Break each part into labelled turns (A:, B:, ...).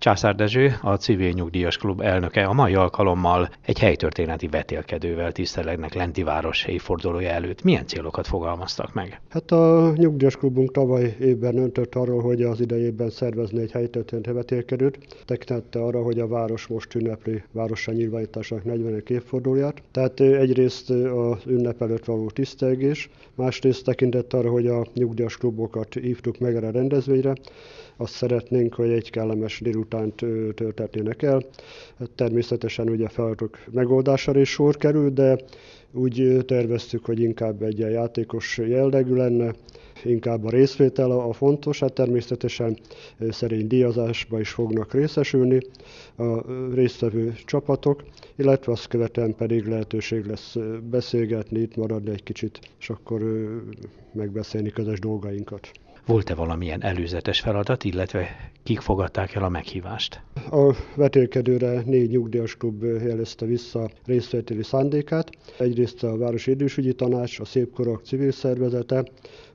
A: Császár Dezső, a Civil Nyugdíjas Klub elnöke a mai alkalommal egy helytörténeti vetélkedővel tisztelegnek Lentiváros évfordulója előtt. Milyen célokat fogalmaztak meg?
B: Hát a Nyugdíjas Klubunk tavaly évben öntött arról, hogy az idejében szervezni egy helytörténeti vetélkedőt, tekintette arra, hogy a város most ünnepli városa nyilvánításának 40. évfordulóját. Tehát egyrészt az ünnep előtt való tisztelgés, másrészt tekintett arra, hogy a nyugdíjas klubokat hívtuk meg erre a rendezvényre, azt szeretnénk, hogy egy kellemes délutánt töltetnének el. Természetesen ugye feladatok megoldására is sor kerül, de úgy terveztük, hogy inkább egy ilyen játékos jellegű lenne, inkább a részvétel a fontos, hát természetesen szerény díjazásba is fognak részesülni a résztvevő csapatok, illetve azt követően pedig lehetőség lesz beszélgetni, itt maradni egy kicsit, és akkor megbeszélni közös dolgainkat.
A: Volt-e valamilyen előzetes feladat, illetve kik fogadták el a meghívást?
B: A vetélkedőre négy nyugdíjas klub jelezte vissza részvételi szándékát. Egyrészt a Városi Idősügyi Tanács, a Szépkorok civil szervezete,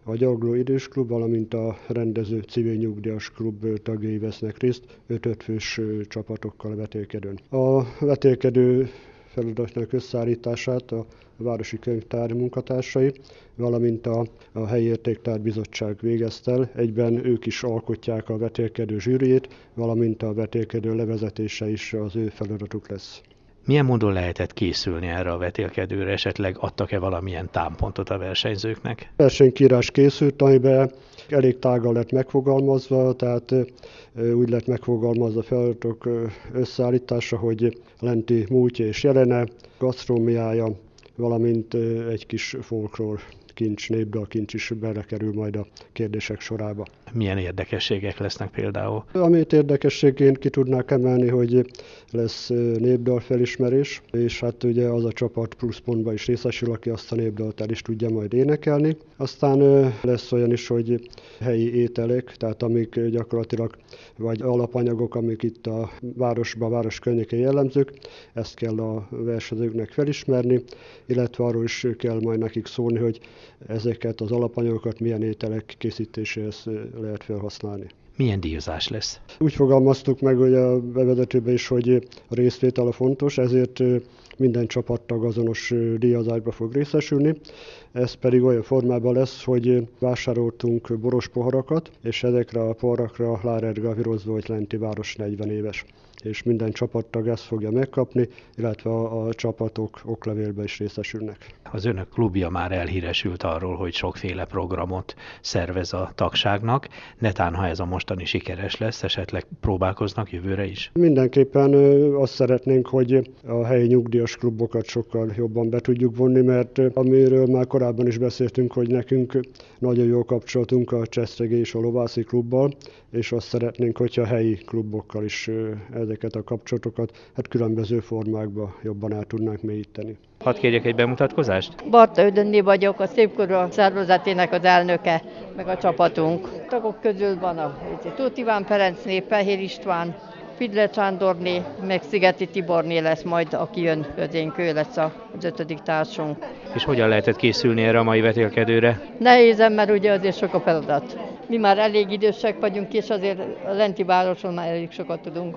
B: a Gyagló Idős Klub, valamint a rendező civil nyugdíjas klub tagjai vesznek részt, öt fős csapatokkal a vetélkedőn. A vetélkedő feladatnak összeállítását a Városi Könyvtár munkatársai, valamint a, a Helyi Értéktár Bizottság végezte el. Egyben ők is alkotják a vetélkedő zsűriét, valamint a vetélkedő levezetése is az ő feladatuk lesz.
A: Milyen módon lehetett készülni erre a vetélkedőre? Esetleg adtak-e valamilyen támpontot a versenyzőknek?
B: Versenykírás készült, amiben elég tágan lett megfogalmazva, tehát úgy lett megfogalmazva feladatok összeállítása, hogy lenti múltja és jelene, gasztrómiája, valamint egy kis folklór kincs, népdal kincs is belekerül majd a kérdések sorába.
A: Milyen érdekességek lesznek például?
B: Amit érdekességként ki tudnák emelni, hogy lesz népdal felismerés, és hát ugye az a csapat pluszpontban is részesül, aki azt a népdalt el is tudja majd énekelni. Aztán lesz olyan is, hogy helyi ételek, tehát amik gyakorlatilag vagy alapanyagok, amik itt a városban, a város környékén jellemzők, ezt kell a versenyzőknek felismerni, illetve arról is kell majd nekik szólni, hogy ezeket az alapanyagokat milyen ételek készítéséhez lehet felhasználni.
A: Milyen díjazás lesz?
B: Úgy fogalmaztuk meg hogy a bevezetőben is, hogy a részvétel a fontos, ezért minden csapattag azonos díjazásba fog részesülni. Ez pedig olyan formában lesz, hogy vásároltunk boros poharakat, és ezekre a poharakra Lárer Gavirozva, hogy Lenti város 40 éves és minden csapattag ezt fogja megkapni, illetve a, a csapatok oklevélbe is részesülnek.
A: Az önök klubja már elhíresült arról, hogy sokféle programot szervez a tagságnak. Netán, ha ez a mostani sikeres lesz, esetleg próbálkoznak jövőre is?
B: Mindenképpen azt szeretnénk, hogy a helyi nyugdíjas klubokat sokkal jobban be tudjuk vonni, mert amiről már korábban is beszéltünk, hogy nekünk nagyon jó kapcsolatunk a Csesztegé és a Lovászi klubbal, és azt szeretnénk, hogyha a helyi klubokkal is ezeket a kapcsolatokat hát különböző formákba jobban el tudnánk mélyíteni.
A: Hadd kérjek egy bemutatkozást?
C: Barta Ödönné vagyok, a Szépkorú szervezetének az elnöke, meg a csapatunk. A tagok közül van a Tóth Iván Ferencné, Fehér István, Fidle Csándorné, meg Szigeti Tiborné lesz majd, aki jön közénk, ő lesz az ötödik társunk.
A: És hogyan lehetett készülni erre a mai vetélkedőre?
C: Nehézen, mert ugye azért sok a feladat. Mi már elég idősek vagyunk, és azért a lenti városon már elég sokat tudunk.